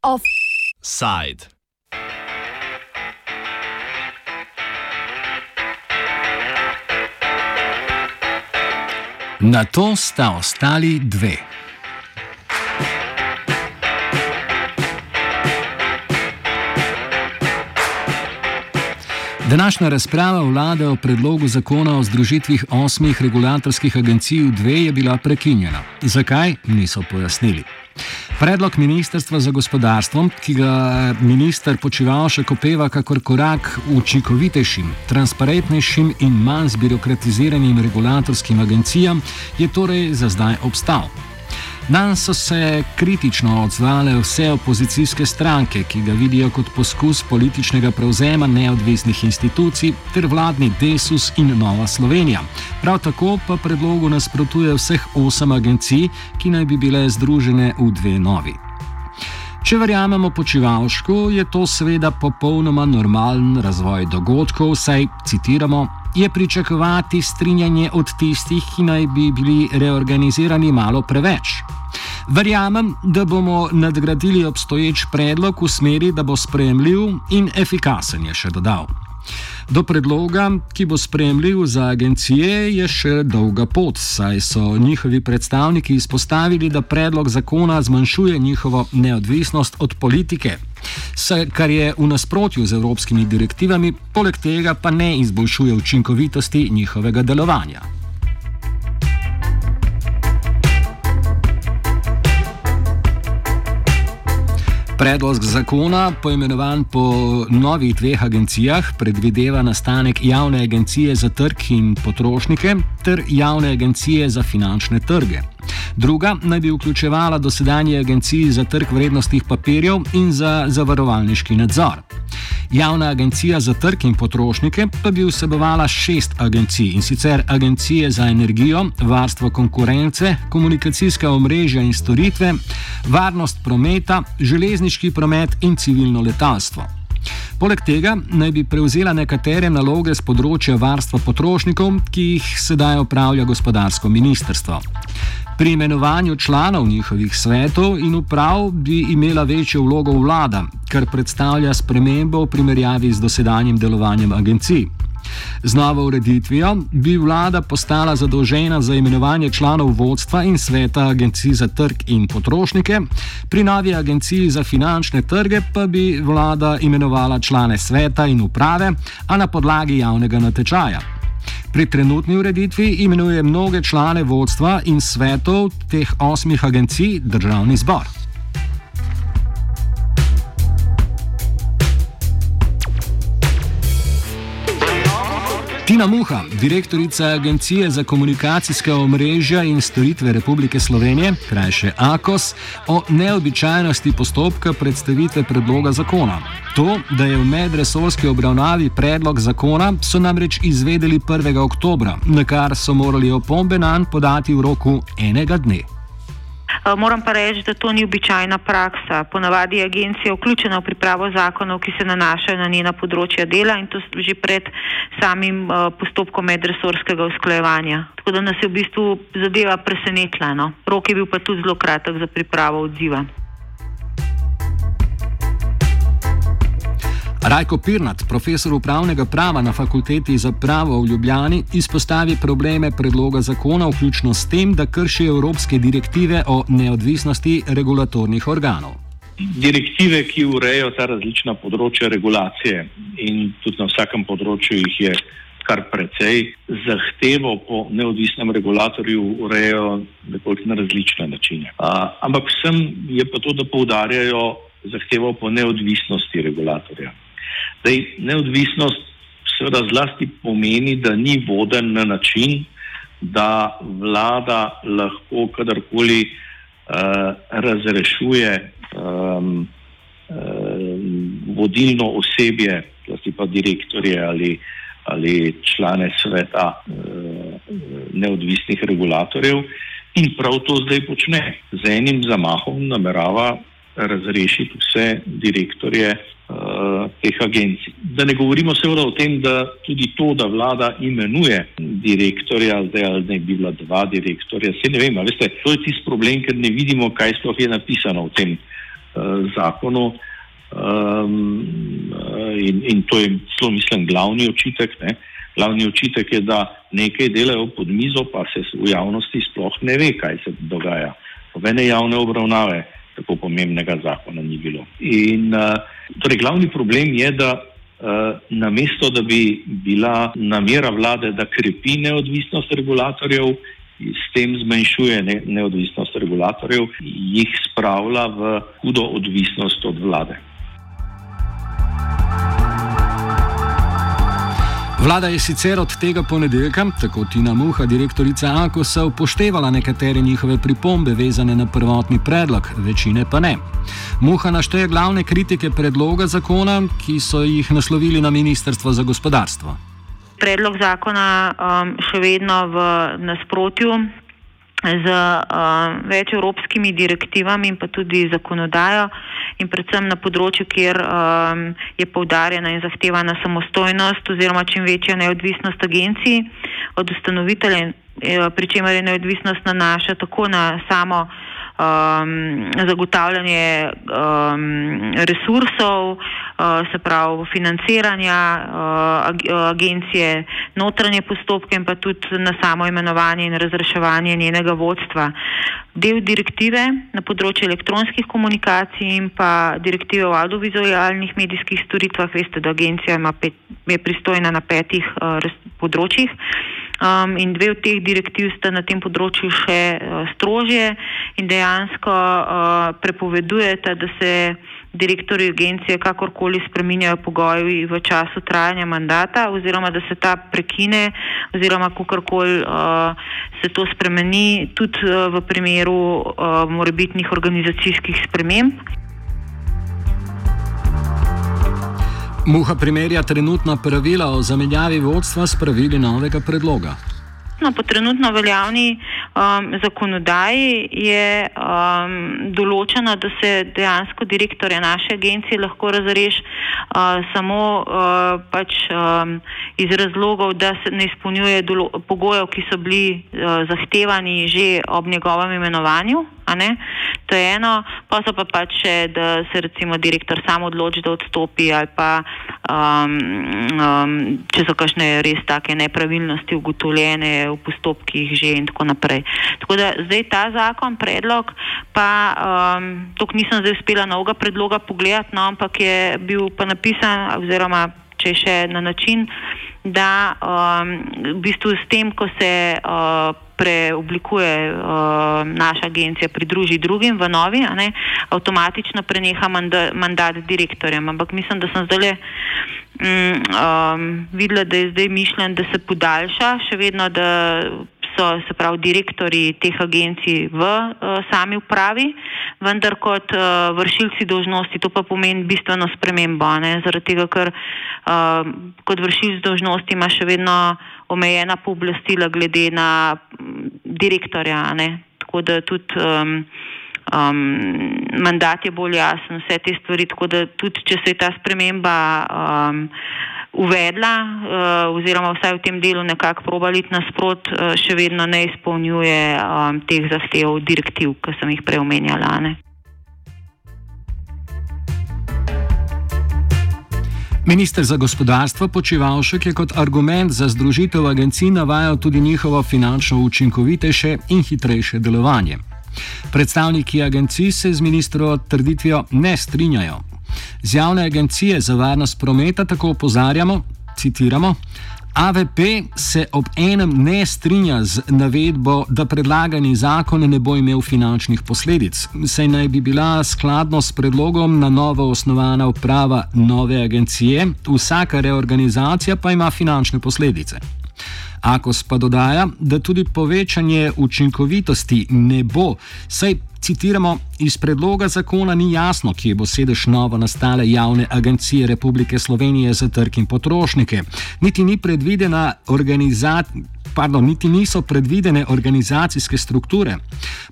Offside. Na to sta ostali dve. Današnja razprava vlade o predlogu zakona o združitvih osmih regulatorskih agencij v dve je bila prekinjena. Zakaj, niso pojasnili. Predlog Ministrstva za gospodarstvo, ki ga minister počival še kopeva kakor korak učinkovitejšim, transparentnejšim in manj zbirokratiziranim regulatorskim agencijam, je torej za zdaj obstal. Nan so se kritično odzvale vse opozicijske stranke, ki ga vidijo kot poskus političnega prevzema neodvisnih institucij ter vladni Desus in Nova Slovenija. Prav tako pa predlogu nasprotuje vseh osem agencij, ki naj bi bile združene v dve novi. Če verjamemo počivalšku, je to seveda popolnoma normalen razvoj dogodkov, saj citiramo je pričakovati strinjanje od tistih, ki naj bi bili reorganizirani malo preveč. Verjamem, da bomo nadgradili obstoječ predlog v smeri, da bo sprejemljiv in efikasen, je še dodal. Do predloga, ki bo spremljiv za agencije, je še dolga pot, saj so njihovi predstavniki izpostavili, da predlog zakona zmanjšuje njihovo neodvisnost od politike kar je v nasprotju z evropskimi direktivami, poleg tega pa ne izboljšuje učinkovitosti njihovega delovanja. Predlog zakona, poimenovan po novih dveh agencijah, predvideva nastanek javne agencije za trg in potrošnike ter javne agencije za finančne trge. Druga naj bi vključevala dosedanje agencije za trg vrednostnih papirjev in za zavarovalniški nadzor. Javna agencija za trg in potrošnike pa bi vsebovala šest agencij in sicer agencije za energijo, varstvo konkurence, komunikacijska omrežja in storitve, varnost prometa, železniški promet in civilno letalstvo. Poleg tega naj bi prevzela nekatere naloge z področja varstva potrošnikov, ki jih sedaj opravlja gospodarsko ministrstvo. Pri imenovanju članov njihovih svetov in uprav bi imela večjo vlogo vlada, kar predstavlja spremembo v primerjavi z dosedanjim delovanjem agencij. Z novo ureditvijo bi vlada postala zadolžena za imenovanje članov vodstva in sveta agencij za trg in potrošnike, pri novi agenciji za finančne trge pa bi vlada imenovala člane sveta in uprave, a na podlagi javnega natečaja. Pri trenutni ureditvi imenuje mnoge člane vodstva in svetov teh osmih agencij državni zbor. Tina Muha, direktorica Agencije za komunikacijske omrežja in storitve Republike Slovenije, krajše AKOS, o neobičajnosti postopka predstavitve predloga zakona. To, da je v medresorski obravnavi predlog zakona, so namreč izvedeli 1. oktober, na kar so morali opombe nanj podati v roku enega dne. Eh, moram pa reči, da to ni običajna praksa. Ponavadi je agencija vključena v pripravo zakonov, ki se nanašajo na njena področja dela in to že pred samim eh, postopkom medresorskega usklajevanja. Tako da nas je v bistvu zadeva presenetila. No. Rok je bil pa tudi zelo kratek za pripravo odziva. Rajko Pirnat, profesor upravnega prava na fakulteti za pravo v Ljubljani, izpostavi probleme predloga zakona, vključno s tem, da krši evropske direktive o neodvisnosti regulatornih organov. Direktive, ki urejajo ta različna področja regulacije in tudi na vsakem področju jih je kar precej, zahtevo po neodvisnem regulatorju urejajo na različne načine. A, ampak vsem je pa to, da poudarjajo zahtevo po neodvisnosti regulatorja. Zdaj, neodvisnost seveda zlasti pomeni, da ni voden na način, da vlada lahko kadarkoli uh, razrešuje um, uh, vodilno osebje, zlasti pa direktorje ali, ali člane sveta uh, neodvisnih regulatorjev in prav to zdaj počne. Z enim zamahom namerava razrešiti vse direktorje uh, teh agencij. Da ne govorimo seveda o tem, da tudi to, da vlada imenuje direktorja, zdaj ali ne bi bila dva direktorja, se ne vem, veste, to je tisti problem, ker ne vidimo, kaj sploh je napisano v tem uh, zakonu. Um, in, in to je zelo, mislim, glavni očitek. Ne? Glavni očitek je, da nekaj delajo pod mizo, pa se v javnosti sploh ne ve, kaj se dogaja. Povene javne obravnave tako pomembnega zakona ni bilo. In uh, torej glavni problem je, da uh, namesto, da bi bila namera vlade, da krepi neodvisnost regulatorjev, s tem zmanjšuje ne, neodvisnost regulatorjev, jih spravlja v hudo odvisnost od vlade. Vlada je sicer od tega ponedeljka, tako Tina Muha, direktorica Akosa, upoštevala nekatere njihove pripombe vezane na prvotni predlog, večine pa ne. Muha našteje glavne kritike predloga zakona, ki so jih naslovili na Ministrstvo za gospodarstvo. Predlog zakona um, še vedno v nasprotju z uh, več evropskimi direktivami in pa tudi zakonodajo in predvsem na področju, kjer um, je poudarjena in zahtevana samostojnost oziroma čim večja neodvisnost agencij od ustanovitelja, eh, pri čemer je neodvisnost nanaša tako na samo um, zagotavljanje um, resursov, uh, se pravi financiranja uh, agencije, notranje postopke in pa tudi na samo imenovanje in razreševanje njenega vodstva. Del direktive na področju elektronskih komunikacij in pa direktive o audiovizualnih medijskih storitvah, veste, da agencija pet, je pristojna na petih uh, področjih. Um, in dve od teh direktiv sta na tem področju še uh, strožje in dejansko uh, prepovedujete, da se direktori agencije kakorkoli spreminjajo pogoji v času trajanja mandata oziroma da se ta prekine oziroma kakorkoli uh, se to spremeni tudi uh, v primeru uh, morebitnih organizacijskih sprememb. Muha primerja trenutna pravila o zamenjavi vodstva s pravili novega predloga. No, po trenutno veljavni um, zakonodaji je um, določeno, da se dejansko direktorja naše agencije lahko razreši uh, samo uh, pač, um, iz razlogov, da se ne izpolnjuje pogojev, ki so bili uh, zahtevani že ob njegovem imenovanju. To je eno, pa so pa pač še, da se recimo direktor sam odloči, da odstopi ali pa um, um, če so kakšne res take nepravilnosti ugotovljene v postopkih že in tako naprej. Tako da zdaj ta zakon, predlog, pa um, tok nisem zdaj uspela novega predloga pogledati, no, ampak je bil pa napisan oziroma če še na način, da um, v bistvu s tem, ko se uh, preoblikuje uh, naša agencija, pridruži drugim v novi, ne, avtomatično preneha manda, mandat direktorjem. Ampak mislim, da sem zdaj um, um, videla, da je zdaj mišljen, da se podaljša, še vedno, da so se pravi direktori teh agencij v uh, sami upravi, vendar kot uh, vršilci dožnosti to pa pomeni bistveno spremembo, ne, zaradi tega, ker uh, kot vršilci dožnosti ima še vedno omejena pooblastila glede na direktorja, ne, tako da tudi um, um, mandat je bolj jasen, vse te stvari, tako da tudi če se je ta sprememba um, uvedla uh, oziroma vsaj v tem delu nekako probali nasprot, uh, še vedno ne izpolnjuje um, teh zahtev direktiv, ki sem jih prej omenjala. Ne. Ministr za gospodarstvo Počivalšek je kot argument za združitev agencij navajal tudi njihovo finančno učinkovitejše in hitrejše delovanje. Predstavniki agencij se z ministrovo trditvijo ne strinjajo. Z javne agencije za varnost prometa tako opozarjamo, citiramo, AVP se ob enem ne strinja z navedbo, da predlagani zakon ne bo imel finančnih posledic, saj naj bi bila skladno s predlogom na novo osnovana uprava nove agencije, vsaka reorganizacija pa ima finančne posledice. Akos pa dodaja, da tudi povečanje učinkovitosti ne bo, saj Citiramo: Iz predloga zakona ni jasno, kje bo sedež novo nastale javne agencije Republike Slovenije za trg in potrošnike, niti ni predvidena organizacija pardon, niti niso predvidene organizacijske strukture.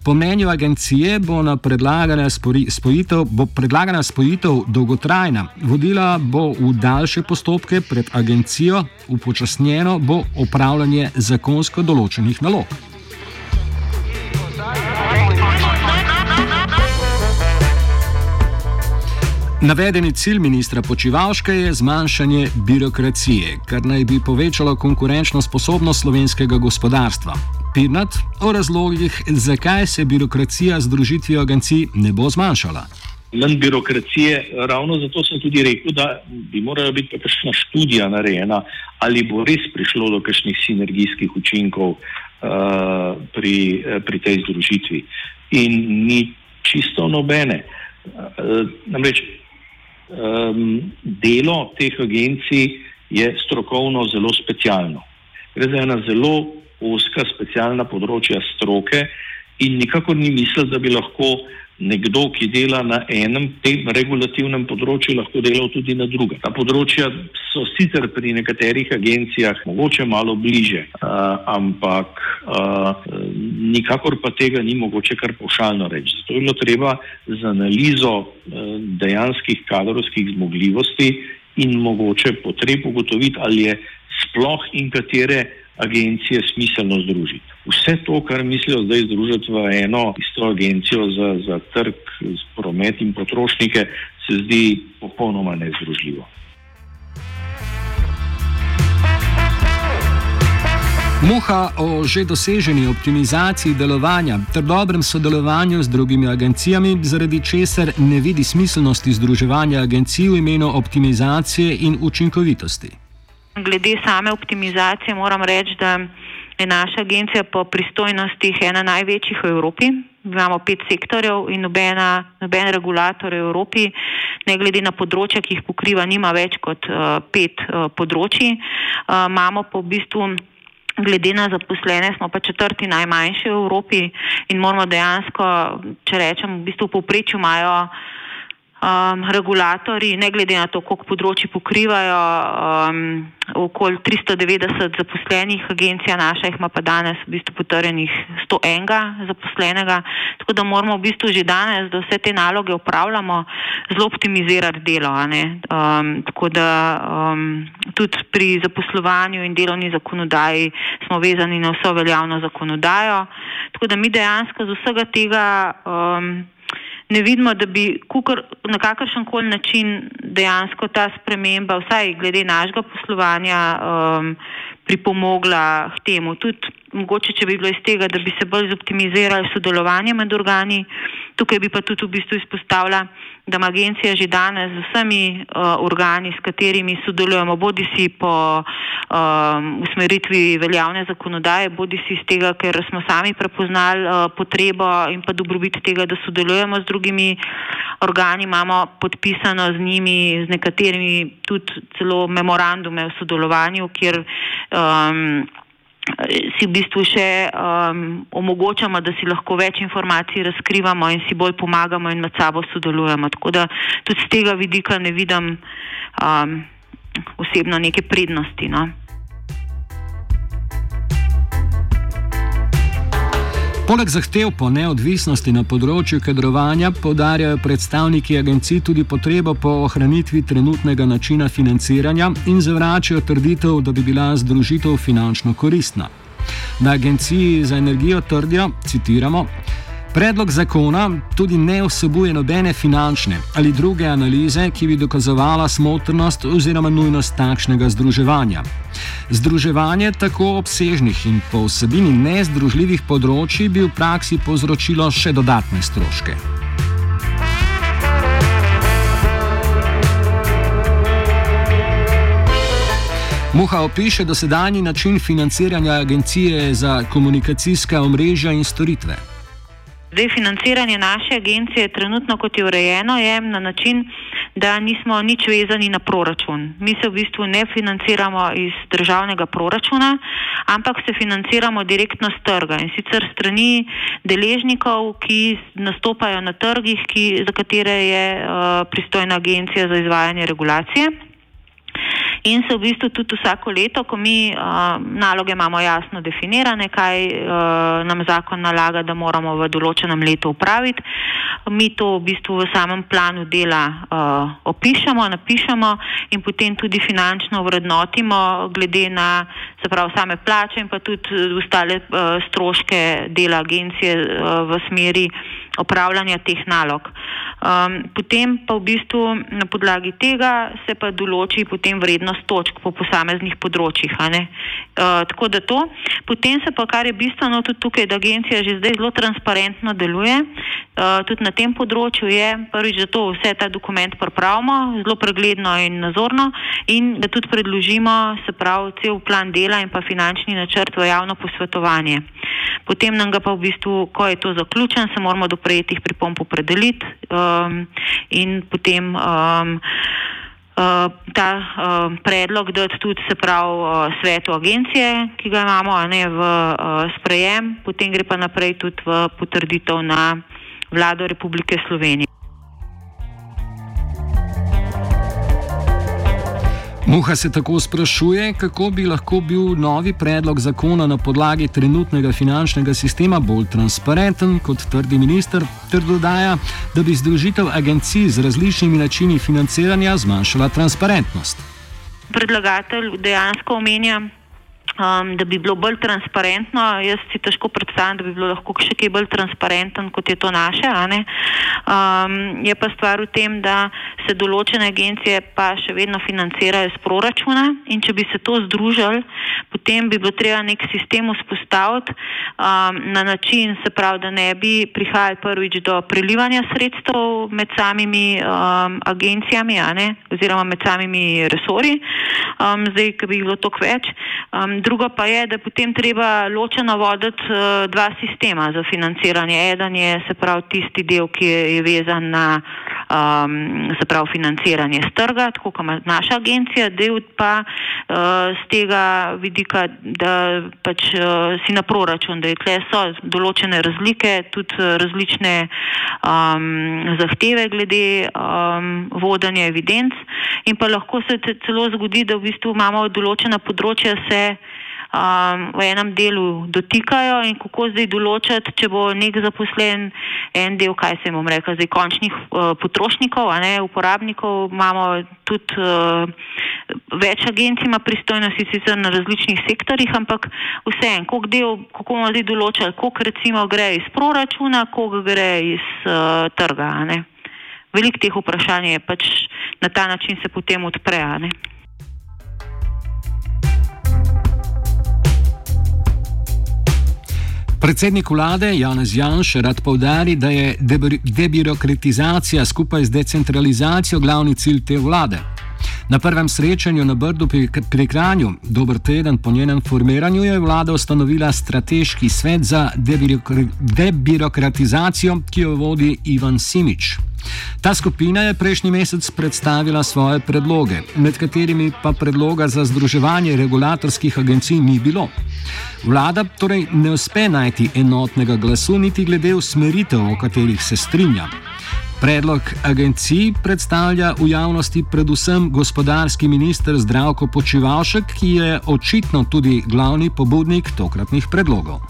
Po mnenju agencije bo, predlagana spojitev, bo predlagana spojitev dolgotrajna, vodila bo v daljše postopke pred agencijo, upočasnjeno bo opravljanje zakonsko določenih nalog. Navedeni cilj ministra Počivalška je zmanjšanje birokracije, kar naj bi povečalo konkurenčno sposobnost slovenskega gospodarstva. Pirnat o razlogih, zakaj se birokracija z družitvijo agencij ne bo zmanjšala. Manj birokracije, ravno zato sem tudi rekel, da bi morala biti kakšna študija narejena, ali bo res prišlo do kakšnih sinergijskih učinkov uh, pri, pri tej združitvi. In ni čisto nobene. Uh, namreč um, delo teh agencij je strokovno zelo specialno. Gre za ena zelo oska, specialna področja stroke in nikakor ni misel, da bi lahko nekdo, ki dela na enem tem regulativnem področju, lahko delal tudi na drugem. Ta področja so sicer pri nekaterih agencijah mogoče malo bliže, uh, ampak uh, nikakor pa tega ni mogoče kar pošaljno reči. Zato je bilo treba z analizo uh, dejanskih kadrovskih zmogljivosti in mogoče potreb ugotoviti, ali je sploh in katere agencije smiselno združiti. Vse to, kar mislijo zdaj združiti v eno isto agencijo za, za trg, promet in potrošnike, se zdi popolnoma nezdružljivo. Muha o že doseženi optimizaciji delovanja ter dobrem sodelovanju z drugimi agencijami, zaradi česar ne vidi smiselnosti združevanja agencij v imenu optimizacije in učinkovitosti. Glede same optimizacije moram reči, da je naša agencija po pristojnostih ena največjih v Evropi. Imamo pet sektorjev in nobena, noben regulator v Evropi, ne glede na področja, ki jih pokriva, nima več kot uh, pet uh, področji. Uh, imamo pa v bistvu, glede na zaposlene, smo pa četrti najmanjši v Evropi in moramo dejansko, če rečem, v bistvu v povprečju imajo um, regulatori, ne glede na to, koliko področji pokrivajo, um, okoli 390 zaposlenih, agencija naša jih ima pa danes v bistvu potrjenih 101 zaposlenega, tako da moramo v bistvu že danes, da vse te naloge upravljamo, zelo optimizirati delo. Um, tako da um, tudi pri zaposlovanju in delovni zakonodaji smo vezani na vso veljavno zakonodajo, tako da mi dejansko z vsega tega um, ne vidimo, da bi kukor, na kakršen koli način dejansko ta sprememba, vsaj glede našega poslovanja, um, pripomogla k temu. Tudi mogoče, če bi bilo iz tega, da bi se bolj zoptimizirali sodelovanje med organi, tukaj bi pa tudi v bistvu izpostavila da ima agencija že danes z vsemi uh, organi, s katerimi sodelujemo, bodi si po um, usmeritvi veljavne zakonodaje, bodi si iz tega, ker smo sami prepoznali uh, potrebo in pa dobrobit tega, da sodelujemo z drugimi organi, imamo podpisano z njimi, z nekaterimi tudi celo memorandume o sodelovanju, kjer um, si v bistvu še um, omogočamo, da si lahko več informacij razkrivamo in si bolj pomagamo in med sabo sodelujemo. Tako da tudi z tega vidika ne vidim um, osebno neke prednosti. No. Poleg zahtev po neodvisnosti na področju kadrovanja podarjajo predstavniki agencij tudi potrebo po ohranitvi trenutnega načina financiranja in zavračajo trditev, da bi bila združitev finančno koristna. Na agenciji za energijo trdijo, citiramo, Predlog zakona tudi ne vsebuje nobene finančne ali druge analize, ki bi dokazovala smotrnost oziroma nujnost takšnega združevanja. Združevanje tako obsežnih in po vsebini nezdružljivih področji bi v praksi povzročilo še dodatne stroške. Muha opiše dosedanji način financiranja agencije za komunikacijska omrežja in storitve. Zdaj, financiranje naše agencije trenutno, kot je urejeno, je na način, da nismo nič vezani na proračun. Mi se v bistvu ne financiramo iz državnega proračuna, ampak se financiramo direktno z trga in sicer strani deležnikov, ki nastopajo na trgih, ki, za katere je uh, pristojna agencija za izvajanje regulacije. In se v bistvu tudi vsako leto, ko mi uh, naloge imamo jasno definirane, kaj uh, nam zakon nalaga, da moramo v določenem letu upraviti, mi to v bistvu v samem planu dela uh, opišemo, napišemo in potem tudi finančno vrednotimo glede na pravi same plače in pa tudi ostale uh, stroške dela agencije uh, v smeri opravljanja teh nalog. Um, potem pa v bistvu na podlagi tega se pa določi potem vrednost točk po posameznih področjih. Uh, tako da to. Potem se pa, kar je bistveno tudi tukaj, da agencija že zdaj zelo transparentno deluje, uh, tudi na tem področju je prvič, da to vse ta dokument pripravimo zelo pregledno in nazorno in da tudi predložimo, se pravi, cel plan dela in pa finančni načrt v javno posvetovanje. Potem nam ga pa v bistvu, ko je to zaključen, se moramo do prejetih pripomp opredeliti um, in potem um, uh, ta um, predlog dati tudi se pravi uh, svetu agencije, ki ga imamo ne, v uh, sprejem, potem gre pa naprej tudi v potrditev na vlado Republike Slovenije. Muha se tako sprašuje, kako bi lahko bil novi predlog zakona na podlagi trenutnega finančnega sistema bolj transparenten, kot trdi minister, ter dodaja, da bi združitev agencij z različnimi načini financiranja zmanjšala transparentnost. Predlagatelj dejansko omenja um, da bi bilo bolj transparentno. Jaz si težko predstavljam, da bi bilo lahko še kaj bolj transparenten, kot je to naše. Um, je pa stvar v tem, da se določene agencije pa še vedno financirajo iz proračuna in če bi se to združili, potem bi bilo treba nek sistem vzpostaviti um, na način, se pravi, da ne bi prihajali prvič do prelivanja sredstev med samimi um, agencijami oziroma med samimi resori, um, zdaj, ki bi bilo toliko več. Um, drugo pa je, da potem treba ločeno voditi uh, dva sistema za financiranje. Eden je se pravi tisti del, ki je, je vezan na um, se pravi financiranje z trga, tako kot ima naša agencija, del pa uh, z tega vidika, da pač uh, si na proračun, da je tle so določene razlike, tudi različne um, zahteve glede um, vodanja evidenc. In pa lahko se celo zgodi, da v bistvu imamo določena področja se um, v enem delu dotikajo in kako zdaj določati, če bo nek zaposlen en del, kaj se jim bom rekel, zdaj končnih uh, potrošnikov, a ne uporabnikov, imamo tudi uh, več agencij ima pristojnosti sicer na različnih sektorjih, ampak vse en, koliko del, kako bomo zdaj določali, koliko recimo gre iz proračuna, koliko gre iz uh, trga, a ne. Veliko teh vprašanj je pač na ta način se potem odpre, Predsednik vlade Janez Janš rad povdari, da je debirokratizacija skupaj z decentralizacijo glavni cilj te vlade. Na prvem srečanju na Brdu pri, pri Kranju, dober teden po njenem formiranju, je vlada ustanovila strateški svet za debirokratizacijo, ki jo vodi Ivan Simič. Ta skupina je prejšnji mesec predstavila svoje predloge, med katerimi pa predloga za združevanje regulatorskih agencij ni bilo. Vlada torej ne uspe najti enotnega glasu niti glede usmeritev, o katerih se strinja. Predlog agencij predstavlja v javnosti predvsem gospodarski minister Zdravko Počivalšek, ki je očitno tudi glavni pobudnik tokratnih predlogov.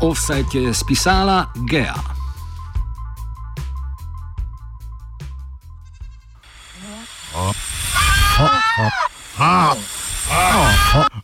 Offset je spisala Gea. Oh. Oh. Oh. Oh. Oh. Oh.